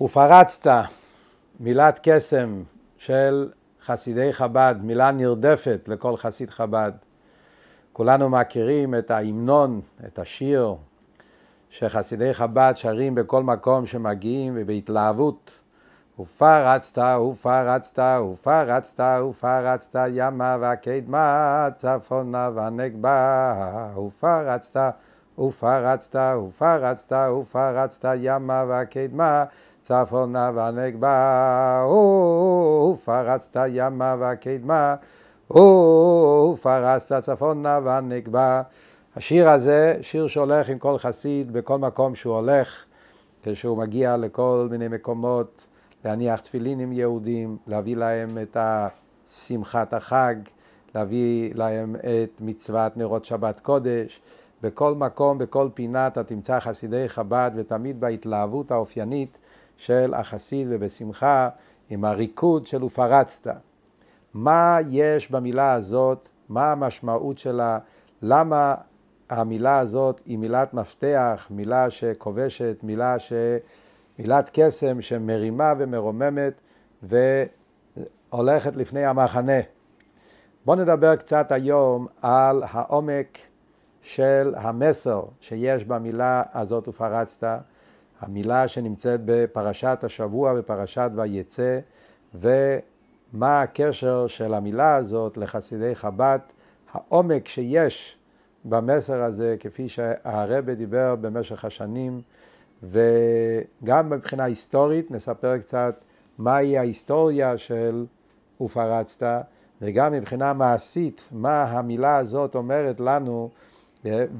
ופרצת, מילת קסם של חסידי חב"ד, מילה נרדפת לכל חסיד חב"ד. כולנו מכירים את ההמנון, את השיר שחסידי חב"ד שרים בכל מקום שמגיעים ובהתלהבות. ופרצת, ופרצת, ופרצת, ופרצת ימה וקדמה, צפונה ונגבה. ופרצת, ופרצת, ופרצת, ופרצת ימה וקדמה, צפונה ונגבה. ופרצת ימה וקדמה, ופרצת צפונה ונגבה. השיר הזה, שיר שהולך עם כל חסיד בכל מקום שהוא הולך, כשהוא מגיע לכל מיני מקומות, להניח תפילין עם יהודים, להביא להם את שמחת החג, להביא להם את מצוות נרות שבת קודש. בכל מקום, בכל פינה אתה תמצא חסידי חב"ד, ותמיד בהתלהבות האופיינית של החסיד ובשמחה, עם הריקוד של ופרצת. מה יש במילה הזאת, מה המשמעות שלה, למה המילה הזאת היא מילת מפתח, מילה שכובשת, מילה ש... מילת קסם שמרימה ומרוממת והולכת לפני המחנה. בואו נדבר קצת היום על העומק של המסר שיש במילה הזאת ופרצת, המילה שנמצאת בפרשת השבוע, בפרשת ויצא, ומה הקשר של המילה הזאת לחסידי חב"ד, העומק שיש במסר הזה, כפי שהרבה דיבר במשך השנים, וגם מבחינה היסטורית נספר קצת מהי ההיסטוריה של ופרצת, וגם מבחינה מעשית, מה המילה הזאת אומרת לנו,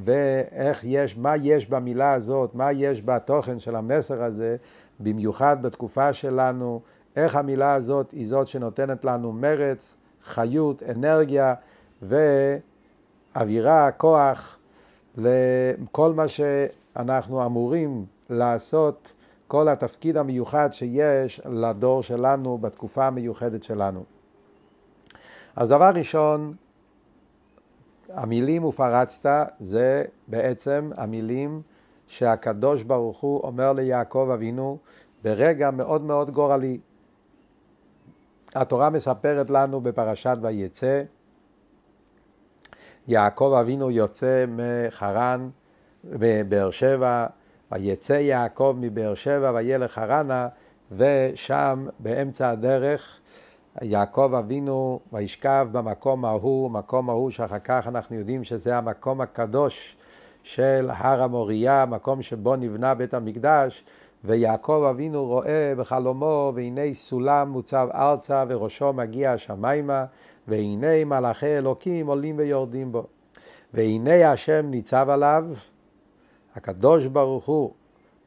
ואיך יש, מה יש במילה הזאת, מה יש בתוכן של המסר הזה, במיוחד בתקופה שלנו, איך המילה הזאת היא זאת שנותנת לנו מרץ, חיות, אנרגיה ואווירה, כוח לכל מה שאנחנו אמורים לעשות, כל התפקיד המיוחד שיש לדור שלנו בתקופה המיוחדת שלנו. אז דבר ראשון, המילים ופרצת זה בעצם המילים שהקדוש ברוך הוא אומר ליעקב אבינו ברגע מאוד מאוד גורלי. התורה מספרת לנו בפרשת ויצא, יעקב אבינו יוצא מחרן בבאר שבע, ויצא יעקב מבאר שבע וילך חרנה, ושם באמצע הדרך יעקב אבינו וישכב במקום ההוא, מקום ההוא שאחר כך אנחנו יודעים שזה המקום הקדוש של הר המוריה, מקום שבו נבנה בית המקדש, ויעקב אבינו רואה בחלומו, והנה סולם מוצב ארצה וראשו מגיע השמיימה, והנה מלאכי אלוקים עולים ויורדים בו. והנה השם ניצב עליו, הקדוש ברוך הוא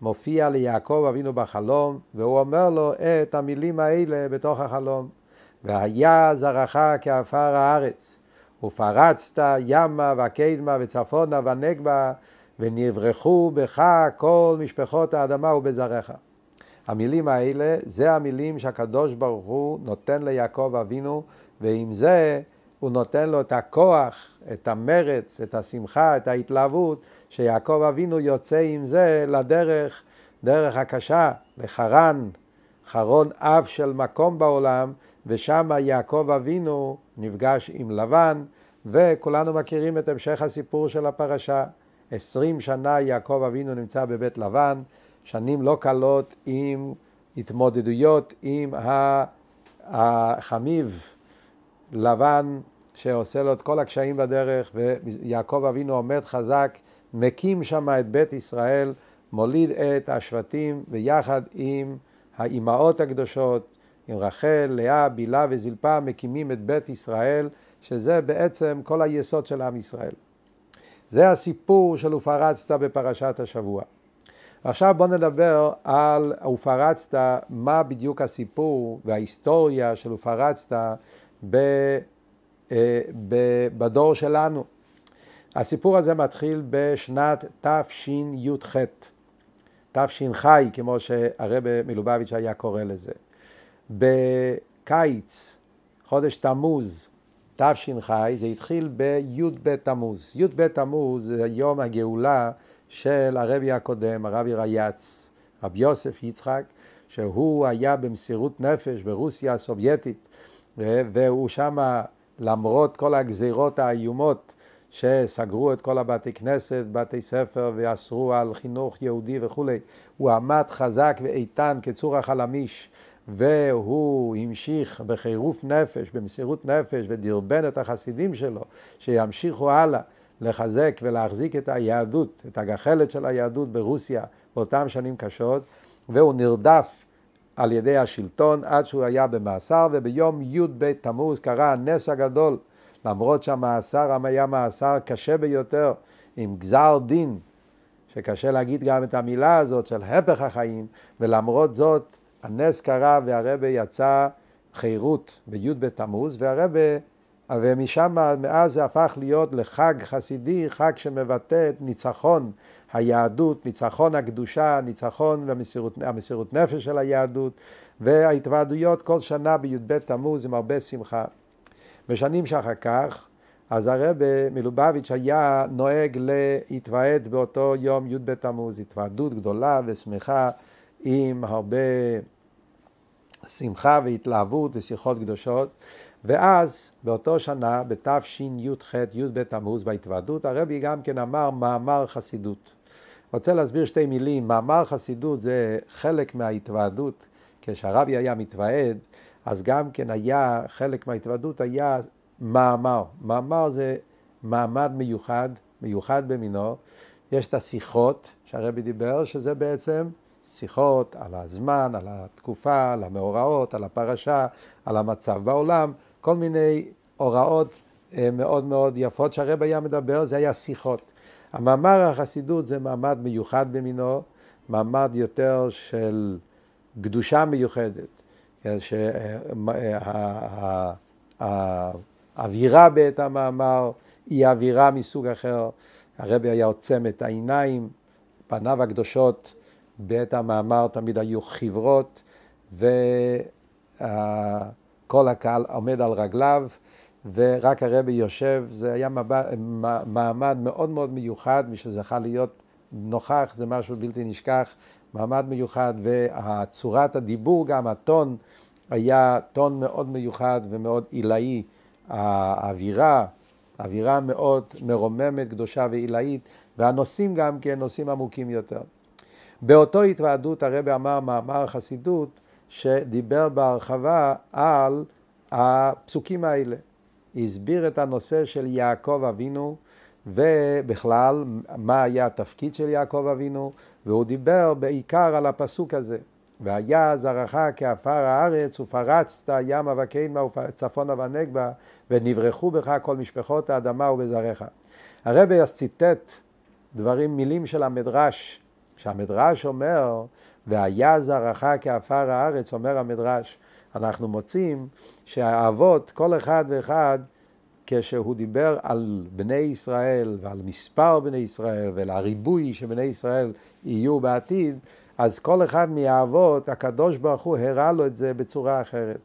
מופיע ליעקב אבינו בחלום, והוא אומר לו את המילים האלה בתוך החלום. והיה זרעך כעפר הארץ, ופרצת ימה וקדמה וצפונה ונגבה, ונברחו בך כל משפחות האדמה ובזרעך. המילים האלה, זה המילים שהקדוש ברוך הוא נותן ליעקב אבינו, ועם זה הוא נותן לו את הכוח, את המרץ, את השמחה, את ההתלהבות, שיעקב אבינו יוצא עם זה לדרך, דרך הקשה, לחרן, חרון אב של מקום בעולם, ושם יעקב אבינו נפגש עם לבן, וכולנו מכירים את המשך הסיפור של הפרשה. עשרים שנה יעקב אבינו נמצא בבית לבן, שנים לא קלות עם התמודדויות עם החמיב לבן שעושה לו את כל הקשיים בדרך, ויעקב אבינו עומד חזק, מקים שם את בית ישראל, מוליד את השבטים, ויחד עם האימהות הקדושות, עם רחל, לאה, בילה וזלפה, מקימים את בית ישראל, שזה בעצם כל היסוד של עם ישראל. זה הסיפור של ופרצת בפרשת השבוע. עכשיו בואו נדבר על ופרצת, מה בדיוק הסיפור וההיסטוריה של ופרצת אה, בדור שלנו. הסיפור הזה מתחיל בשנת תשי"ח, תש"ח, כמו שהרבה מלובביץ' היה קורא לזה. בקיץ, חודש תמוז, תש"ח, זה התחיל בי"ב תמוז. י"ב תמוז זה יום הגאולה של הרבי הקודם, הרבי רייץ, רבי יוסף יצחק, שהוא היה במסירות נפש ברוסיה הסובייטית, והוא שמה, למרות כל הגזירות האיומות, שסגרו את כל הבתי כנסת, בתי ספר, ואסרו על חינוך יהודי וכולי, הוא עמד חזק ואיתן כצור החלמיש, והוא המשיך בחירוף נפש, במסירות נפש, ודרבן את החסידים שלו, שימשיכו הלאה לחזק ולהחזיק את היהדות, את הגחלת של היהדות ברוסיה באותן שנים קשות, והוא נרדף על ידי השלטון עד שהוא היה במאסר, וביום י"ב תמוז קרה הנס הגדול, למרות שהמאסר היה מאסר קשה ביותר, עם גזר דין, שקשה להגיד גם את המילה הזאת של הפך החיים, ולמרות זאת הנס קרה והרבה יצא חירות בי' בתמוז, והרבה, ומשם, מאז זה הפך להיות לחג חסידי, חג שמבטא את ניצחון היהדות, ניצחון הקדושה, ניצחון והמסירות נפש של היהדות, וההתוועדויות כל שנה בי"ב תמוז עם הרבה שמחה. בשנים שאחר כך, אז הרבה מלובביץ' היה נוהג להתוועד באותו יום י"ב תמוז, התוועדות גדולה ושמחה עם הרבה שמחה והתלהבות ושיחות קדושות. ואז באותו שנה, בתשי"ח י"ב תמוז בהתוועדות, הרבי גם כן אמר מאמר חסידות. רוצה להסביר שתי מילים. מאמר חסידות זה חלק מההתוועדות. כשהרבי היה מתוועד, אז גם כן היה, חלק מההתוועדות היה מאמר. מאמר זה מעמד מיוחד, מיוחד במינו. יש את השיחות שהרבי דיבר, שזה בעצם שיחות על הזמן, על התקופה, על המאורעות, על הפרשה, על המצב בעולם, כל מיני הוראות אה, מאוד מאוד יפות שהרב היה מדבר, זה היה שיחות. המאמר החסידות זה מעמד מיוחד במינו, מעמד יותר של קדושה מיוחדת, שהאווירה בעת המאמר היא אווירה מסוג אחר, הרבי היה עוצם את העיניים, פניו הקדושות בעת המאמר תמיד היו חברות, וכל הקהל עומד על רגליו, ורק הרבי יושב, זה היה מעמד מאוד מאוד מיוחד, מי שזכה להיות נוכח, זה משהו בלתי נשכח, מעמד מיוחד, וצורת הדיבור גם, הטון, היה טון מאוד מיוחד ומאוד עילאי. האווירה, אווירה מאוד מרוממת, קדושה ועילאית, והנושאים גם כן נושאים עמוקים יותר. באותו התוועדות הרבי אמר מאמר חסידות שדיבר בהרחבה על הפסוקים האלה. הסביר את הנושא של יעקב אבינו ובכלל מה היה התפקיד של יעקב אבינו והוא דיבר בעיקר על הפסוק הזה והיה זרעך כעפר הארץ ופרצת ימה וקיימה וצפונה ונגבה ונברחו בך כל משפחות האדמה ובזרעך. הרבי אז ציטט דברים, מילים של המדרש כשהמדרש אומר, והיה זרעך כעפר הארץ, אומר המדרש, אנחנו מוצאים שהאבות, כל אחד ואחד, כשהוא דיבר על בני ישראל ועל מספר בני ישראל ועל הריבוי שבני ישראל יהיו בעתיד, אז כל אחד מהאבות, הקדוש ברוך הוא הראה לו את זה בצורה אחרת.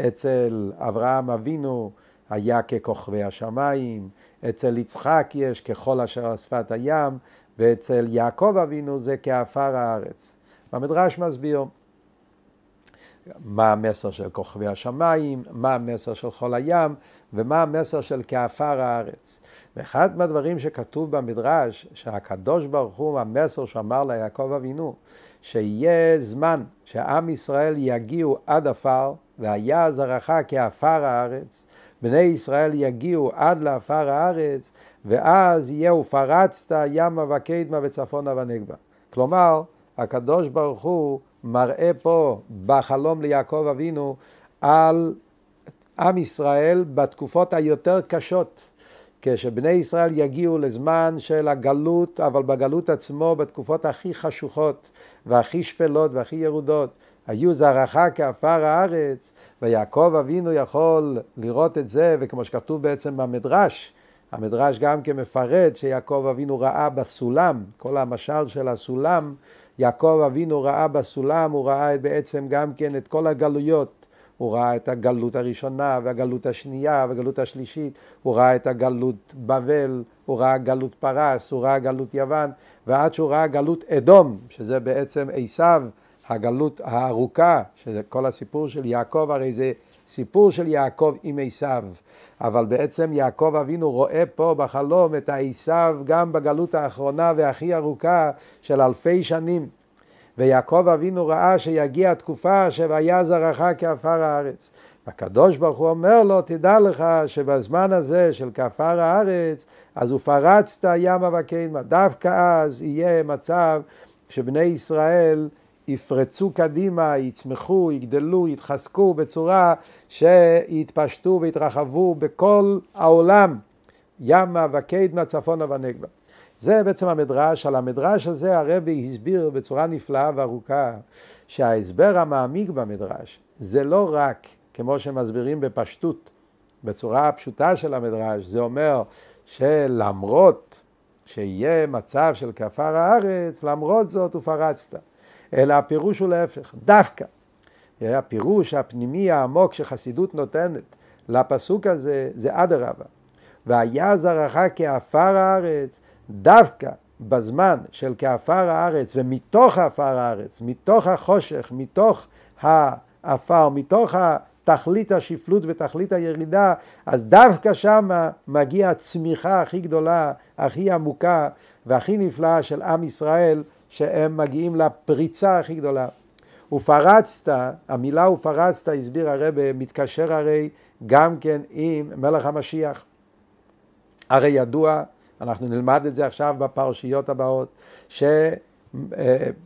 אצל אברהם אבינו היה ככוכבי השמיים, אצל יצחק יש ככל אשר על שפת הים, ואצל יעקב אבינו זה כעפר הארץ. המדרש מסביר מה המסר של כוכבי השמיים, מה המסר של חול הים, ומה המסר של כעפר הארץ. ואחד מהדברים שכתוב במדרש, שהקדוש ברוך הוא, המסר שאמר ליעקב אבינו, שיהיה זמן שעם ישראל יגיעו עד עפר, והיה זרעך כעפר הארץ, בני ישראל יגיעו עד לעפר הארץ, ואז יהיה ופרצת ימה וקדמה וצפונה ונגבה. כלומר, הקדוש ברוך הוא מראה פה בחלום ליעקב אבינו על עם ישראל בתקופות היותר קשות. כשבני ישראל יגיעו לזמן של הגלות, אבל בגלות עצמו בתקופות הכי חשוכות והכי שפלות והכי ירודות, היו זרעך כעפר הארץ, ויעקב אבינו יכול לראות את זה, וכמו שכתוב בעצם במדרש, המדרש גם כן מפרט שיעקב אבינו ראה בסולם, כל המשל של הסולם, יעקב אבינו ראה בסולם, הוא ראה בעצם גם כן את כל הגלויות, הוא ראה את הגלות הראשונה והגלות השנייה והגלות השלישית, הוא ראה את הגלות בבל, הוא ראה גלות פרס, הוא ראה גלות יוון, ועד שהוא ראה גלות אדום, שזה בעצם עשיו, הגלות הארוכה, שזה כל הסיפור של יעקב, הרי זה סיפור של יעקב עם עשיו, אבל בעצם יעקב אבינו רואה פה בחלום את העשיו גם בגלות האחרונה והכי ארוכה של אלפי שנים. ויעקב אבינו ראה שיגיע התקופה שהיה זרעך כעפר הארץ. הקדוש ברוך הוא אומר לו, תדע לך שבזמן הזה של כעפר הארץ, אז ופרצת ימה וקיימה. דווקא אז יהיה מצב שבני ישראל יפרצו קדימה, יצמחו, יגדלו, יתחזקו בצורה שיתפשטו ויתרחבו בכל העולם, ימה וקדמה, צפונה ונגבה. זה בעצם המדרש, על המדרש הזה הרבי הסביר בצורה נפלאה וארוכה שההסבר המעמיק במדרש זה לא רק כמו שמסבירים בפשטות, בצורה הפשוטה של המדרש, זה אומר שלמרות שיהיה מצב של כפר הארץ, למרות זאת ופרצת. אלא הפירוש הוא להפך, דווקא. הפירוש הפנימי העמוק שחסידות נותנת לפסוק הזה זה אדרבה. והיה זרעך כעפר הארץ, דווקא בזמן של כעפר הארץ ומתוך עפר הארץ, מתוך החושך, מתוך העפר, מתוך תכלית השפלות ותכלית הירידה, אז דווקא שם מגיעה הצמיחה הכי גדולה, הכי עמוקה והכי נפלאה של עם ישראל, שהם מגיעים לפריצה הכי גדולה. ופרצת, המילה ופרצת, הסביר הרב, מתקשר הרי גם כן עם מלך המשיח. הרי ידוע, אנחנו נלמד את זה עכשיו בפרשיות הבאות,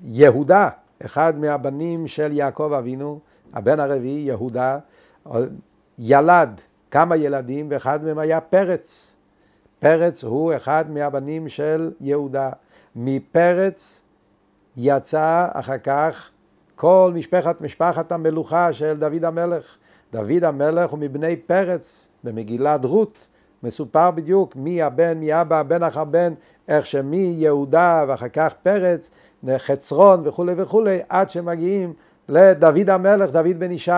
שיהודה, אחד מהבנים של יעקב אבינו, הבן הרביעי, יהודה, ילד כמה ילדים, ואחד מהם היה פרץ. פרץ הוא אחד מהבנים של יהודה. מפרץ יצא אחר כך כל משפחת, משפחת המלוכה של דוד המלך. דוד המלך הוא מבני פרץ, במגילת רות מסופר בדיוק מי הבן, מי אבא, בן אחר בן, איך שמיהודה ואחר כך פרץ, חצרון וכולי וכולי, עד שמגיעים לדוד המלך, דוד בן ישי,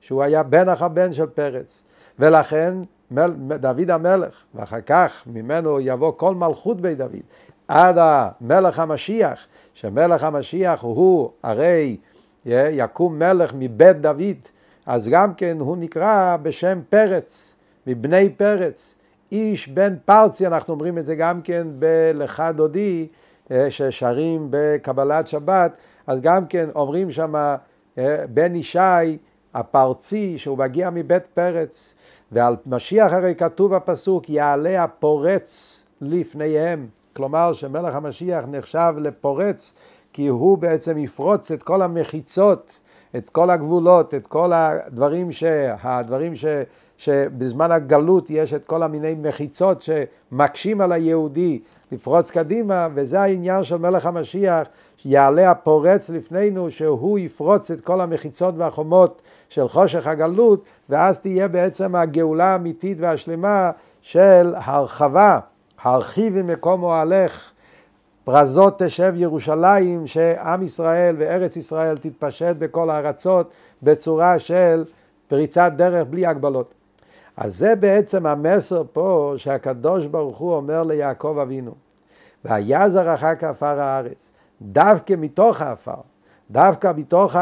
שהוא היה בן אחר בן של פרץ. ולכן דוד המלך, ואחר כך ממנו יבוא כל מלכות בית דוד, עד המלך המשיח, שמלך המשיח הוא הרי יקום מלך מבית דוד, אז גם כן הוא נקרא בשם פרץ, מבני פרץ. איש בן פרצי, אנחנו אומרים את זה גם כן בלכה דודי, ששרים בקבלת שבת, אז גם כן אומרים שם בן ישי הפרצי שהוא מגיע מבית פרץ, ועל משיח הרי כתוב בפסוק יעלה הפורץ לפניהם, כלומר שמלך המשיח נחשב לפורץ כי הוא בעצם יפרוץ את כל המחיצות, את כל הגבולות, את כל הדברים, ש... הדברים ש... שבזמן הגלות יש את כל המיני מחיצות שמקשים על היהודי לפרוץ קדימה, וזה העניין של מלך המשיח, שיעלה הפורץ לפנינו, שהוא יפרוץ את כל המחיצות והחומות של חושך הגלות, ואז תהיה בעצם הגאולה האמיתית והשלמה של הרחבה, הרחיבי מקום אוהלך, פרזות תשב ירושלים, שעם ישראל וארץ ישראל תתפשט בכל הארצות בצורה של פריצת דרך בלי הגבלות. אז זה בעצם המסר פה שהקדוש ברוך הוא אומר ליעקב אבינו, והיה זרעך כעפר הארץ, דווקא מתוך העפר, דווקא מתוך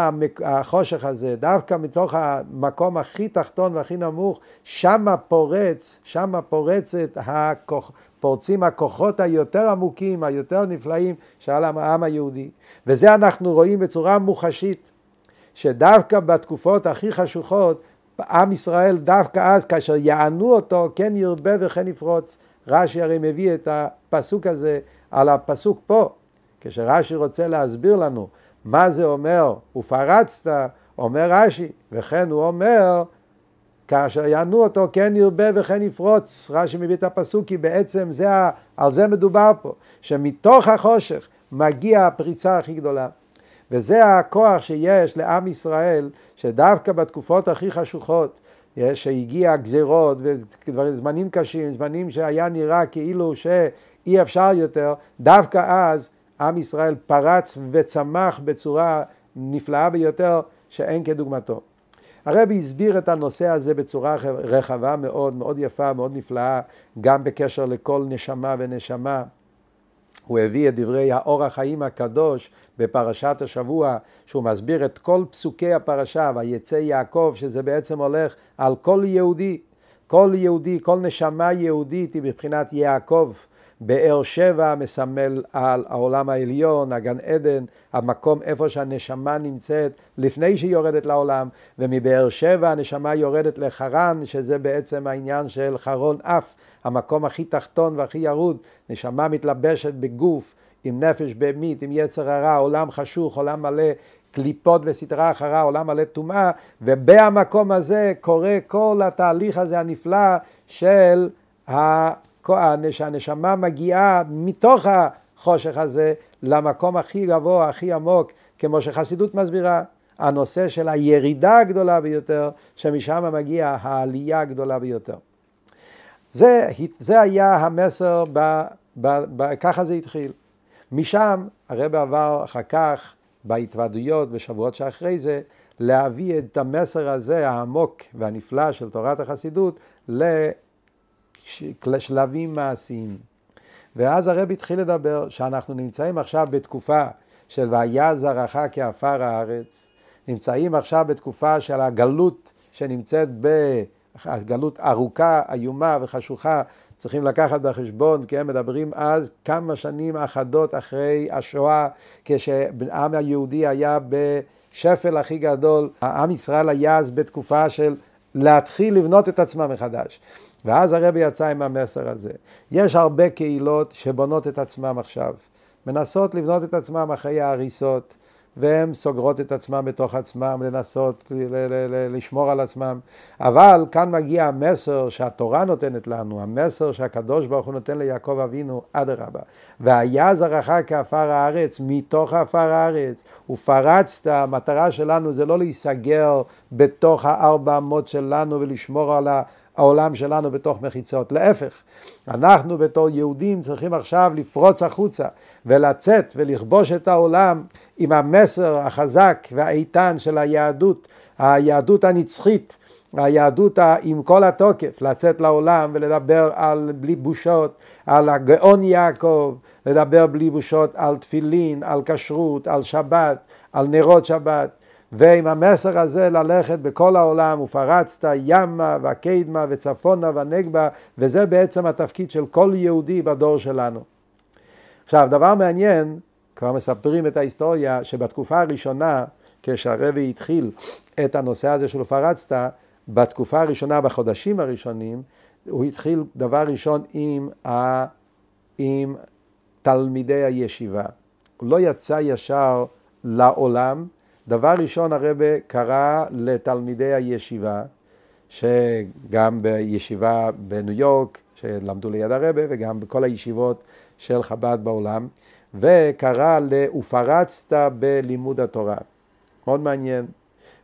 החושך הזה, דווקא מתוך המקום הכי תחתון והכי נמוך, שמה פורץ, שמה פורצת, הכוח, פורצים הכוחות היותר עמוקים, היותר נפלאים של העם היהודי. וזה אנחנו רואים בצורה מוחשית, שדווקא בתקופות הכי חשוכות, עם ישראל דווקא אז כאשר יענו אותו כן ירבה וכן יפרוץ. רש"י הרי מביא את הפסוק הזה על הפסוק פה. כשרש"י רוצה להסביר לנו מה זה אומר ופרצת, אומר רש"י, וכן הוא אומר כאשר יענו אותו כן ירבה וכן יפרוץ. רש"י מביא את הפסוק כי בעצם זה, על זה מדובר פה, שמתוך החושך מגיע הפריצה הכי גדולה. וזה הכוח שיש לעם ישראל, שדווקא בתקופות הכי חשוכות, שהגיע גזירות וזמנים קשים, זמנים שהיה נראה כאילו שאי אפשר יותר, דווקא אז עם ישראל פרץ וצמח בצורה נפלאה ביותר שאין כדוגמתו. הרבי הסביר את הנושא הזה בצורה רחבה מאוד, מאוד יפה, מאוד נפלאה, גם בקשר לכל נשמה ונשמה. הוא הביא את דברי האור החיים הקדוש בפרשת השבוע, שהוא מסביר את כל פסוקי הפרשה, ויצא יעקב, שזה בעצם הולך על כל יהודי. כל יהודי, כל נשמה יהודית היא מבחינת יעקב. באר שבע מסמל על העולם העליון, הגן עדן, המקום איפה שהנשמה נמצאת לפני שהיא יורדת לעולם, ומבאר שבע הנשמה יורדת לחרן, שזה בעצם העניין של חרון אף, המקום הכי תחתון והכי ירוד, נשמה מתלבשת בגוף, עם נפש בהמית, עם יצר הרע, עולם חשוך, עולם מלא קליפות וסדרה אחרה, עולם מלא טומאה, ובמקום הזה קורה כל התהליך הזה הנפלא של שהנשמה מגיעה מתוך החושך הזה למקום הכי גבוה, הכי עמוק, כמו שחסידות מסבירה. הנושא של הירידה הגדולה ביותר, שמשם מגיעה העלייה הגדולה ביותר. זה, זה היה המסר, ב, ב, ב, ככה זה התחיל. משם הרב עבר אחר כך בהתוועדויות, בשבועות שאחרי זה, להביא את המסר הזה העמוק והנפלא של תורת החסידות לשלבים מעשיים. ואז הרב התחיל לדבר שאנחנו נמצאים עכשיו בתקופה של והיה זרעך כעפר הארץ, נמצאים עכשיו בתקופה של הגלות שנמצאת בגלות ארוכה, איומה וחשוכה, צריכים לקחת בחשבון, כי הם מדברים אז כמה שנים אחדות אחרי השואה, כשהעם היהודי היה בשפל הכי גדול, העם ישראל היה אז בתקופה של להתחיל לבנות את עצמם מחדש. ואז הרבי יצא עם המסר הזה. יש הרבה קהילות שבונות את עצמם עכשיו, מנסות לבנות את עצמם אחרי ההריסות. והן סוגרות את עצמם בתוך עצמם, לנסות לשמור על עצמם. אבל כאן מגיע המסר שהתורה נותנת לנו, המסר שהקדוש ברוך הוא נותן ליעקב אבינו, אדרבה. והיה זרעך כעפר הארץ, מתוך עפר הארץ, ופרצת, המטרה שלנו זה לא להיסגר בתוך הארבע אמות שלנו ולשמור על ה... העולם שלנו בתוך מחיצות. להפך, אנחנו בתור יהודים צריכים עכשיו לפרוץ החוצה ולצאת ולכבוש את העולם עם המסר החזק והאיתן של היהדות, היהדות הנצחית, היהדות עם כל התוקף, לצאת לעולם ולדבר על בלי בושות, על הגאון יעקב, לדבר בלי בושות על תפילין, על כשרות, על שבת, על נרות שבת. ועם המסר הזה ללכת בכל העולם, ופרצת ימה וקדמה וצפונה ונגבה, וזה בעצם התפקיד של כל יהודי בדור שלנו. עכשיו, דבר מעניין, כבר מספרים את ההיסטוריה, שבתקופה הראשונה, כשהרבי התחיל את הנושא הזה של ופרצת, בתקופה הראשונה, בחודשים הראשונים, הוא התחיל דבר ראשון עם, ה... עם תלמידי הישיבה. הוא לא יצא ישר לעולם, דבר ראשון הרבה קרא לתלמידי הישיבה, שגם בישיבה בניו יורק, שלמדו ליד הרבה, וגם בכל הישיבות של חב"ד בעולם, וקרא ל"ופרצת בלימוד התורה". מאוד מעניין.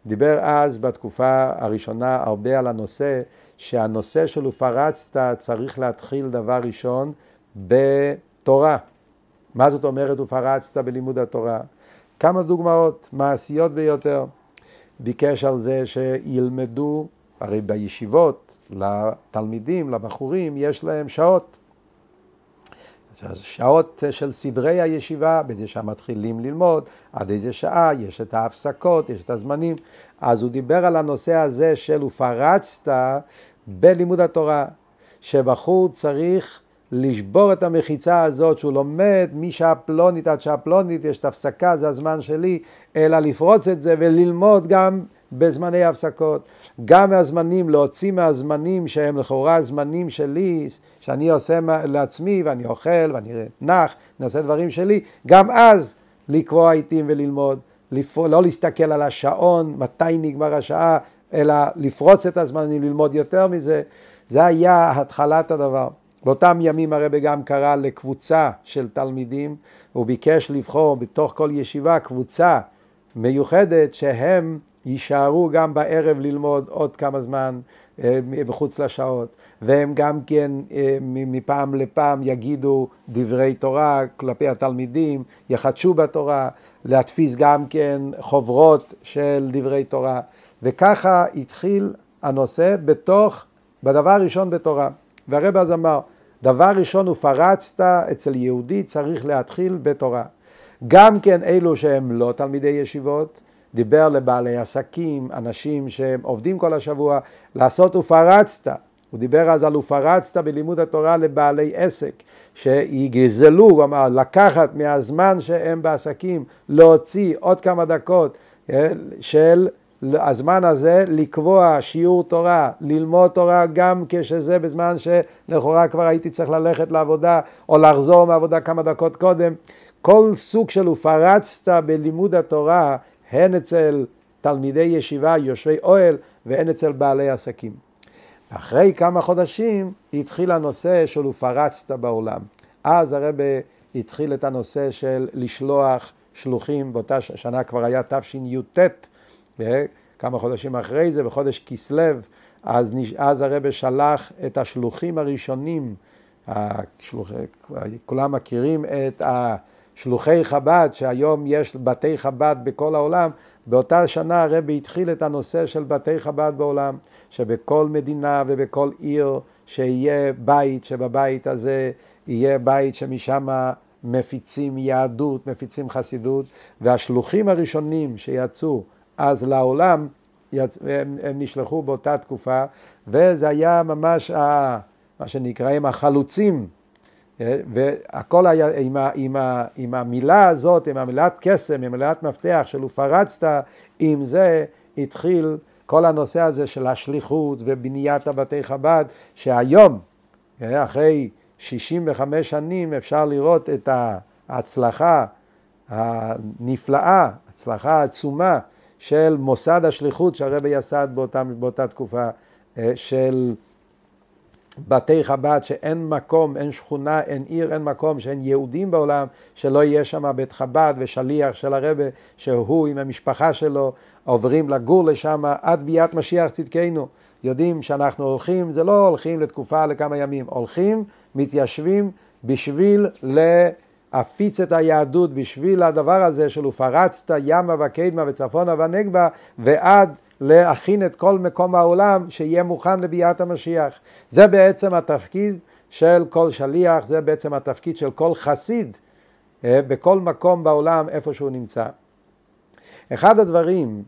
דיבר אז בתקופה הראשונה הרבה על הנושא, שהנושא של ופרצת צריך להתחיל דבר ראשון בתורה. מה זאת אומרת ופרצת בלימוד התורה? כמה דוגמאות מעשיות ביותר. ביקש על זה שילמדו, הרי בישיבות, לתלמידים, לבחורים, יש להם שעות. שעות של סדרי הישיבה, בזה שמתחילים ללמוד, עד איזה שעה, יש את ההפסקות, יש את הזמנים. אז הוא דיבר על הנושא הזה של ופרצת בלימוד התורה, שבחור צריך לשבור את המחיצה הזאת שהוא לומד משעה פלונית עד שעה פלונית, יש את הפסקה, זה הזמן שלי, אלא לפרוץ את זה וללמוד גם בזמני הפסקות. גם מהזמנים, להוציא מהזמנים שהם לכאורה זמנים שלי, שאני עושה לעצמי ואני אוכל ואני נח, אני עושה דברים שלי, גם אז לקרוא עיתים וללמוד, לפר... לא להסתכל על השעון, מתי נגמר השעה, אלא לפרוץ את הזמנים, ללמוד יותר מזה. זה היה התחלת הדבר. באותם ימים הרבי גם קרא לקבוצה של תלמידים, הוא ביקש לבחור בתוך כל ישיבה קבוצה מיוחדת שהם יישארו גם בערב ללמוד עוד כמה זמן אה, מחוץ לשעות, והם גם כן אה, מפעם לפעם יגידו דברי תורה כלפי התלמידים, יחדשו בתורה, להדפיס גם כן חוברות של דברי תורה, וככה התחיל הנושא בתוך, בדבר הראשון בתורה. והרב אז אמר, דבר ראשון ופרצת אצל יהודי צריך להתחיל בתורה. גם כן אלו שהם לא תלמידי ישיבות, דיבר לבעלי עסקים, אנשים שהם עובדים כל השבוע, לעשות ופרצת. הוא דיבר אז על ופרצת בלימוד התורה לבעלי עסק, שיגזלו, הוא אמר, לקחת מהזמן שהם בעסקים, להוציא עוד כמה דקות אה, של הזמן הזה לקבוע שיעור תורה, ללמוד תורה גם כשזה בזמן שלכאורה כבר הייתי צריך ללכת לעבודה או לחזור מעבודה כמה דקות קודם. כל סוג של ופרצת בלימוד התורה הן אצל תלמידי ישיבה, יושבי אוהל, והן אצל בעלי עסקים. אחרי כמה חודשים התחיל הנושא של ופרצת בעולם. אז הרב התחיל את הנושא של לשלוח שלוחים, באותה שנה כבר היה תשי"ט, כמה חודשים אחרי זה, בחודש כסלו, אז, אז הרב שלח את השלוחים הראשונים, השלוח, כולם מכירים את שלוחי חב"ד, שהיום יש בתי חב"ד בכל העולם, באותה שנה הרבי התחיל את הנושא של בתי חב"ד בעולם, שבכל מדינה ובכל עיר שיהיה בית, שבבית הזה יהיה בית שמשם מפיצים יהדות, מפיצים חסידות, והשלוחים הראשונים שיצאו אז לעולם, יצ... הם, הם נשלחו באותה תקופה, וזה היה ממש ה... מה שנקרא הם החלוצים. אה, והכל היה עם, ה, עם, ה, עם המילה הזאת, עם המילת קסם, עם מילת מפתח של ופרצת, עם זה התחיל כל הנושא הזה של השליחות ובניית הבתי חב"ד, שהיום, אה, אחרי 65 שנים, אפשר לראות את ההצלחה הנפלאה, הצלחה עצומה של מוסד השליחות שהרבי יסד באותה, באותה תקופה אה, של בתי חב"ד שאין מקום, אין שכונה, אין עיר, אין מקום, שאין יהודים בעולם, שלא יהיה שם בית חב"ד ושליח של הרבה, שהוא עם המשפחה שלו עוברים לגור לשם עד ביאת משיח צדקנו. יודעים שאנחנו הולכים, זה לא הולכים לתקופה, לכמה ימים, הולכים, מתיישבים בשביל להפיץ את היהדות, בשביל הדבר הזה של ופרצת ימה וקדמה וצפונה ונגבה ועד להכין את כל מקום העולם שיהיה מוכן לביאת המשיח. זה בעצם התפקיד של כל שליח, זה בעצם התפקיד של כל חסיד אה, בכל מקום בעולם איפה שהוא נמצא. אחד הדברים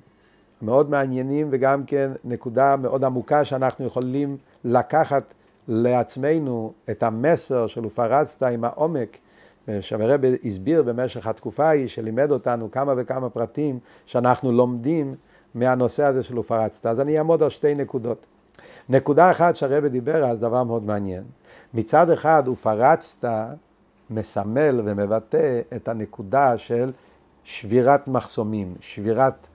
מאוד מעניינים וגם כן נקודה מאוד עמוקה שאנחנו יכולים לקחת לעצמנו את המסר של ופרצת עם העומק שהרב הסביר במשך התקופה ההיא שלימד אותנו כמה וכמה פרטים שאנחנו לומדים מהנושא הזה של ופרצת. אז אני אעמוד על שתי נקודות. נקודה אחת שהרבא דיבר אז, דבר מאוד מעניין. מצד אחד ופרצת מסמל ומבטא את הנקודה של שבירת מחסומים, שבירת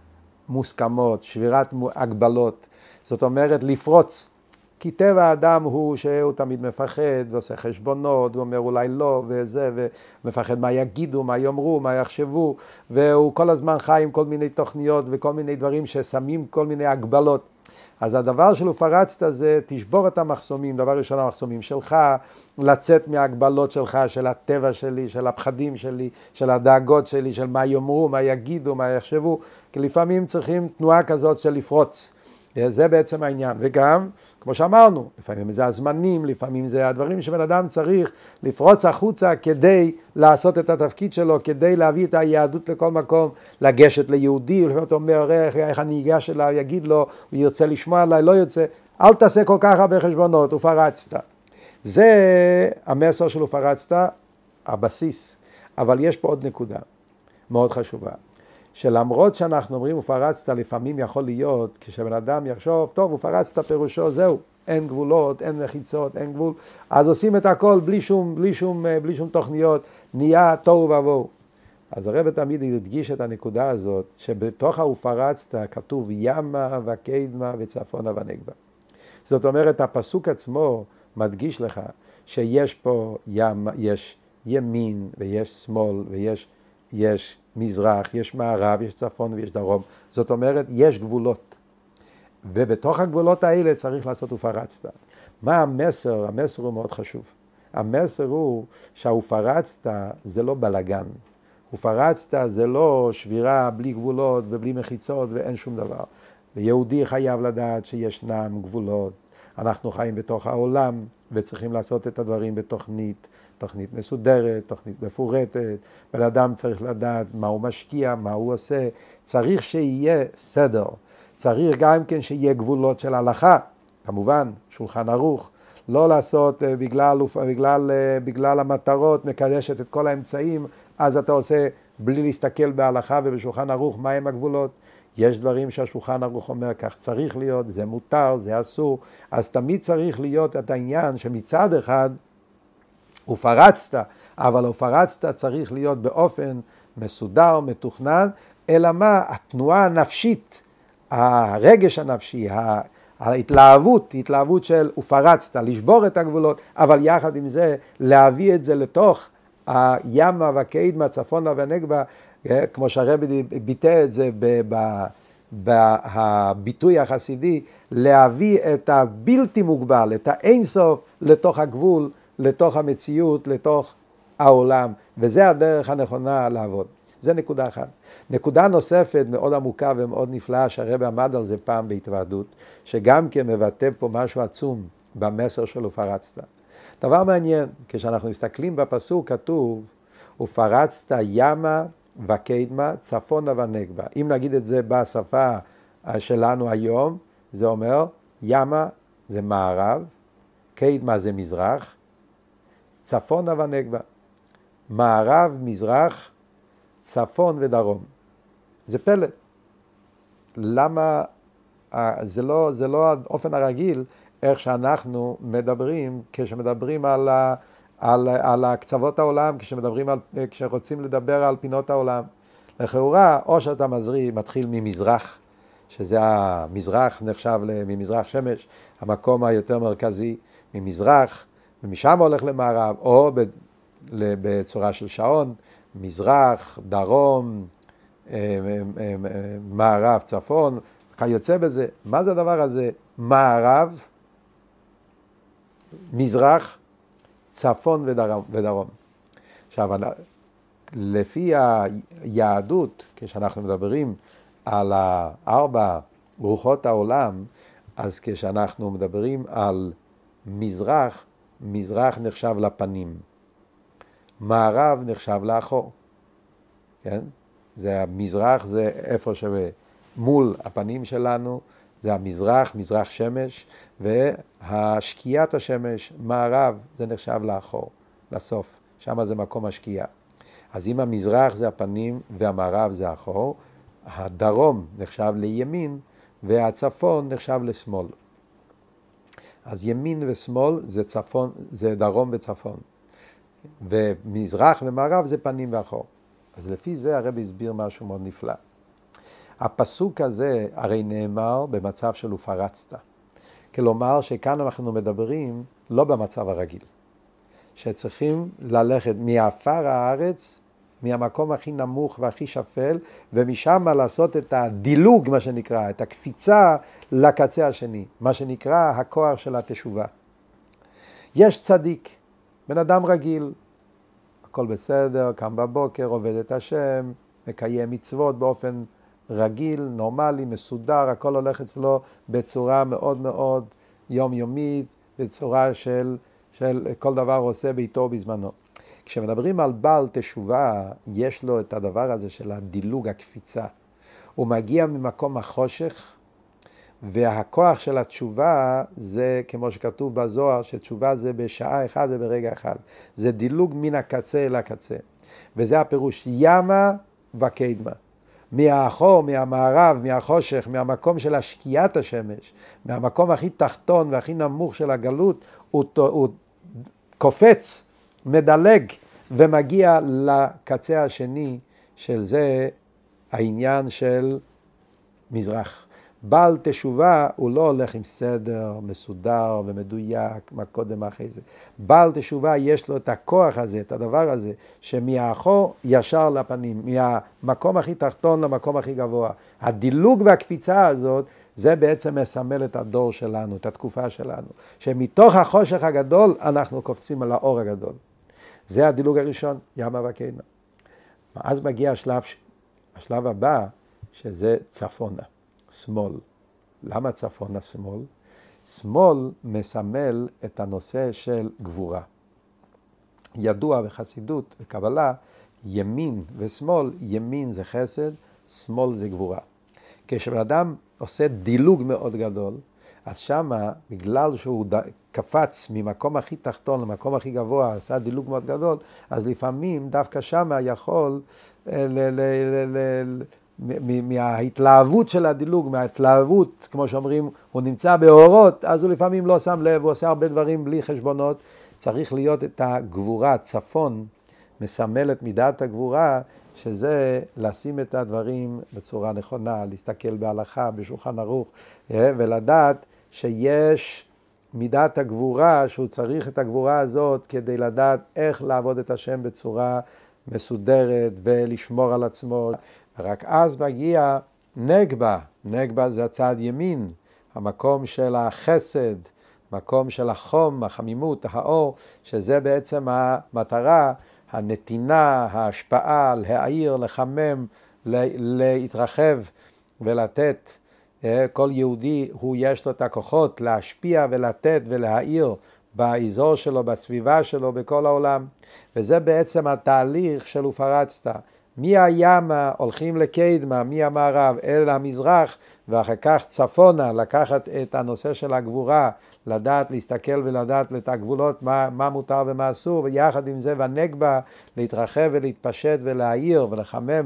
מוסכמות, שבירת הגבלות. זאת אומרת, לפרוץ. כי טבע האדם הוא שהוא תמיד מפחד ועושה חשבונות, הוא אומר אולי לא וזה, ומפחד מה יגידו, מה יאמרו, מה יחשבו, והוא כל הזמן חי עם כל מיני תוכניות וכל מיני דברים ששמים כל מיני הגבלות. אז הדבר שלו פרצת זה תשבור את המחסומים, דבר ראשון המחסומים שלך, לצאת מההגבלות שלך, של הטבע שלי, של הפחדים שלי, של הדאגות שלי, של מה יאמרו, מה יגידו, מה יחשבו, כי לפעמים צריכים תנועה כזאת של לפרוץ. זה בעצם העניין. וגם, כמו שאמרנו, לפעמים זה הזמנים, לפעמים זה הדברים שבן אדם צריך לפרוץ החוצה כדי לעשות את התפקיד שלו, כדי להביא את היהדות לכל מקום, לגשת ליהודי, לפעמים אתה אומר, איך, איך אני אגש אליו, יגיד לו, הוא ירצה לשמוע עליי, לא ירצה, אל תעשה כל כך הרבה חשבונות, ופרצת. זה המסר של ופרצת, הבסיס. אבל יש פה עוד נקודה מאוד חשובה. שלמרות שאנחנו אומרים ופרצת, לפעמים יכול להיות כשבן אדם יחשוב, טוב, ופרצת פירושו, זהו, אין גבולות, אין מחיצות, אין גבול, אז עושים את הכל בלי שום, בלי שום, בלי שום תוכניות, נהיה תוהו ובוהו. אז הרב תמיד הדגיש את הנקודה הזאת, שבתוך ה"ופרצת" כתוב ימה וקדמה וצפונה ונגבה. זאת אומרת, הפסוק עצמו מדגיש לך שיש פה ים, יש ימין ויש שמאל ויש יש מזרח, יש מערב, יש צפון ויש דרום. זאת אומרת, יש גבולות. ובתוך הגבולות האלה צריך לעשות ופרצת. מה המסר? המסר הוא מאוד חשוב. המסר הוא שהופרצת זה לא בלגן. ופרצת זה לא שבירה בלי גבולות ובלי מחיצות ואין שום דבר. יהודי חייב לדעת שישנם גבולות. אנחנו חיים בתוך העולם וצריכים לעשות את הדברים בתוכנית, תוכנית מסודרת, תוכנית מפורטת. בן אדם צריך לדעת מה הוא משקיע, מה הוא עושה. צריך שיהיה סדר. צריך גם כן שיהיה גבולות של הלכה. כמובן, שולחן ערוך. לא לעשות אה, בגלל, בגלל, אה, בגלל המטרות, מקדשת את כל האמצעים, אז אתה עושה בלי להסתכל בהלכה ובשולחן ערוך מהם הגבולות. יש דברים שהשולחן ערוך אומר כך צריך להיות, זה מותר, זה אסור, אז תמיד צריך להיות את העניין שמצד אחד ופרצת, אבל ופרצת צריך להיות באופן מסודר, מתוכנן, אלא מה? התנועה הנפשית, הרגש הנפשי, ההתלהבות, התלהבות של ופרצת, לשבור את הגבולות, אבל יחד עם זה להביא את זה לתוך הימה והקדמה, צפונה והנגבה, כמו שהרבי ביטא את זה בביטוי החסידי, להביא את הבלתי מוגבל, את האינסוף, לתוך הגבול, לתוך המציאות, לתוך העולם, וזה הדרך הנכונה לעבוד. זה נקודה אחת. נקודה נוספת מאוד עמוקה ומאוד נפלאה, שהרבי עמד על זה פעם בהתוועדות, שגם כן מבטא פה משהו עצום במסר של ופרצת. דבר מעניין, כשאנחנו מסתכלים בפסוק כתוב, ופרצת ימה וקדמה, צפונה ונגבה. אם נגיד את זה בשפה שלנו היום, זה אומר ימה זה מערב, קדמה זה מזרח, צפונה ונגבה. מערב, מזרח, צפון ודרום. זה פלא. למה, זה לא, זה לא האופן הרגיל איך שאנחנו מדברים כשמדברים על, ה, על, על הקצוות העולם, כשמדברים על, כשרוצים לדבר על פינות העולם. לכאורה, או שאתה מזריא, מתחיל ממזרח, שזה המזרח נחשב ממזרח שמש, המקום היותר מרכזי, ממזרח, ומשם הולך למערב, או בצורה של שעון, מזרח, דרום, אה, אה, אה, מערב, צפון, כיוצא בזה. מה זה הדבר הזה? מערב, מזרח, צפון ודרום. ודרום. עכשיו, לפי היהדות, כשאנחנו מדברים על ארבע רוחות העולם, אז כשאנחנו מדברים על מזרח, מזרח נחשב לפנים. מערב נחשב לאחור, כן? זה המזרח, זה איפה שמול הפנים שלנו, זה המזרח, מזרח שמש, והשקיעת השמש, מערב, זה נחשב לאחור, לסוף, שם זה מקום השקיעה. אז אם המזרח זה הפנים והמערב זה האחור, הדרום נחשב לימין והצפון נחשב לשמאל. אז ימין ושמאל זה צפון, זה דרום וצפון. ומזרח ומערב זה פנים ואחור. אז לפי זה הרב הסביר משהו מאוד נפלא. הפסוק הזה הרי נאמר במצב של ופרצת. כלומר שכאן אנחנו מדברים לא במצב הרגיל. שצריכים ללכת מעפר הארץ, מהמקום הכי נמוך והכי שפל, ומשם לעשות את הדילוג, מה שנקרא, את הקפיצה לקצה השני, מה שנקרא הכוח של התשובה. יש צדיק, בן אדם רגיל, הכל בסדר, קם בבוקר, עובד את השם, מקיים מצוות באופן רגיל, נורמלי, מסודר, הכל הולך אצלו בצורה מאוד מאוד יומיומית, בצורה של, של כל דבר עושה ביתו ובזמנו. כשמדברים על בעל תשובה, יש לו את הדבר הזה של הדילוג, הקפיצה. הוא מגיע ממקום החושך, והכוח של התשובה זה, כמו שכתוב בזוהר, שתשובה זה בשעה אחת וברגע אחד. זה דילוג מן הקצה אל הקצה. וזה הפירוש, ימה וקדמה. מהאחור, מהמערב, מהחושך, מהמקום של השקיעת השמש, מהמקום הכי תחתון והכי נמוך של הגלות, הוא, הוא קופץ, מדלג ומגיע לקצה השני של זה העניין של מזרח. בעל תשובה הוא לא הולך עם סדר מסודר ומדויק, מה קודם אחרי זה. בעל תשובה יש לו את הכוח הזה, את הדבר הזה, שמאחור ישר לפנים, מהמקום הכי תחתון למקום הכי גבוה. הדילוג והקפיצה הזאת, זה בעצם מסמל את הדור שלנו, את התקופה שלנו. שמתוך החושך הגדול אנחנו קופצים על האור הגדול. זה הדילוג הראשון, ימה וקיימה. אז מגיע השלב, השלב הבא, שזה צפונה. שמאל. למה צפון השמאל? שמאל מסמל את הנושא של גבורה. ידוע בחסידות וקבלה, ימין ושמאל, ימין זה חסד, שמאל זה גבורה. כשבן אדם עושה דילוג מאוד גדול, אז שמה, בגלל שהוא ד... קפץ ממקום הכי תחתון למקום הכי גבוה, עשה דילוג מאוד גדול, אז לפעמים דווקא שמה יכול אה, ל- ל- ל- מההתלהבות של הדילוג, מההתלהבות, כמו שאומרים, הוא נמצא באורות, אז הוא לפעמים לא שם לב, הוא עושה הרבה דברים בלי חשבונות. צריך להיות את הגבורה, צפון, מסמל את מידת הגבורה, שזה לשים את הדברים בצורה נכונה, להסתכל בהלכה, בשולחן ערוך, אה, ולדעת שיש מידת הגבורה, שהוא צריך את הגבורה הזאת כדי לדעת איך לעבוד את השם בצורה מסודרת ולשמור על עצמו. רק אז מגיע נגבה, נגבה זה הצד ימין, המקום של החסד, מקום של החום, החמימות, האור, שזה בעצם המטרה, הנתינה, ההשפעה, להעיר, לחמם, להתרחב ולתת. אה, כל יהודי, הוא יש לו את הכוחות להשפיע ולתת ולהעיר באזור שלו, בסביבה שלו, בכל העולם. וזה בעצם התהליך של ופרצת. מהימה הולכים לקדמה, מהמערב אל המזרח, ואחר כך צפונה, לקחת את הנושא של הגבורה, לדעת להסתכל ולדעת את הגבולות, מה, מה מותר ומה אסור, ויחד עם זה בנגבה להתרחב ולהתפשט ולהעיר ולחמם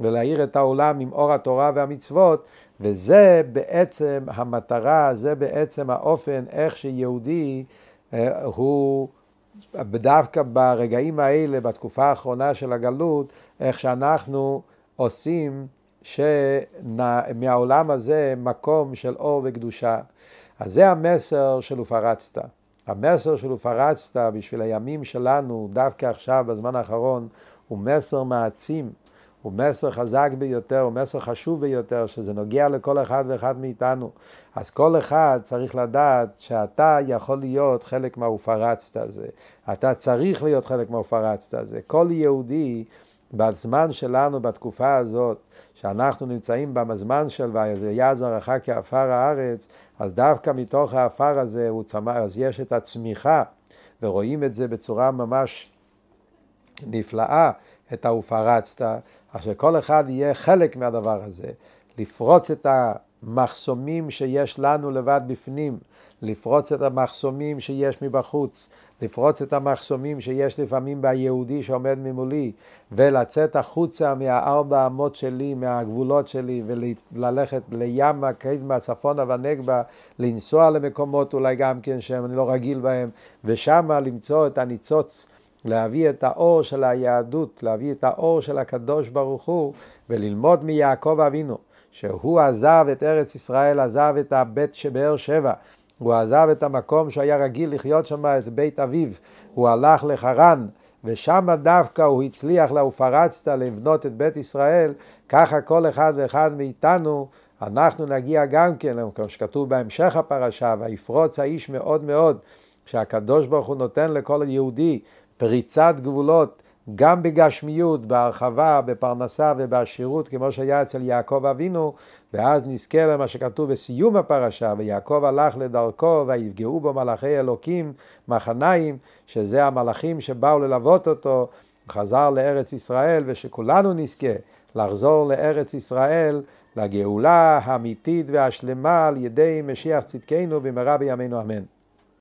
ולהאיר את העולם עם אור התורה והמצוות, וזה בעצם המטרה, זה בעצם האופן איך שיהודי הוא דווקא ברגעים האלה, בתקופה האחרונה של הגלות, איך שאנחנו עושים שמהעולם הזה מקום של אור וקדושה. אז זה המסר של ופרצת. המסר של ופרצת בשביל הימים שלנו, דווקא עכשיו, בזמן האחרון, הוא מסר מעצים. הוא מסר חזק ביותר, הוא מסר חשוב ביותר, שזה נוגע לכל אחד ואחד מאיתנו. אז כל אחד צריך לדעת שאתה יכול להיות חלק מהופרצת הזה. אתה צריך להיות חלק מהופרצת הזה. כל יהודי בזמן שלנו, בתקופה הזאת, שאנחנו נמצאים בזמן של והיה זרעך כעפר הארץ, אז דווקא מתוך העפר הזה צמח, אז יש את הצמיחה, ורואים את זה בצורה ממש נפלאה, את ה"ופרצת", אז שכל אחד יהיה חלק מהדבר הזה, לפרוץ את המחסומים שיש לנו לבד בפנים, לפרוץ את המחסומים שיש מבחוץ, לפרוץ את המחסומים שיש לפעמים ביהודי שעומד ממולי, ולצאת החוצה מהארבע אמות שלי, מהגבולות שלי, וללכת לימה, קדמה, צפונה ונגבה, לנסוע למקומות אולי גם כן שאני לא רגיל בהם, ושמה למצוא את הניצוץ. להביא את האור של היהדות, להביא את האור של הקדוש ברוך הוא, וללמוד מיעקב אבינו, שהוא עזב את ארץ ישראל, עזב את הבית שבאר שבע, הוא עזב את המקום שהיה רגיל לחיות שם, את בית אביו, הוא הלך לחרן, ושם דווקא הוא הצליח לה ופרצת לבנות את בית ישראל, ככה כל אחד ואחד מאיתנו, אנחנו נגיע גם כן, כמו שכתוב בהמשך הפרשה, ויפרוץ האיש מאוד מאוד, שהקדוש ברוך הוא נותן לכל יהודי פריצת גבולות גם בגשמיות, בהרחבה, בפרנסה ובעשירות, כמו שהיה אצל יעקב אבינו, ואז נזכה למה שכתוב בסיום הפרשה, ויעקב הלך לדרכו, ויפגעו בו מלאכי אלוקים, מחניים, שזה המלאכים שבאו ללוות אותו, חזר לארץ ישראל, ושכולנו נזכה לחזור לארץ ישראל, לגאולה האמיתית והשלמה על ידי משיח צדקנו במהרה בימינו אמן.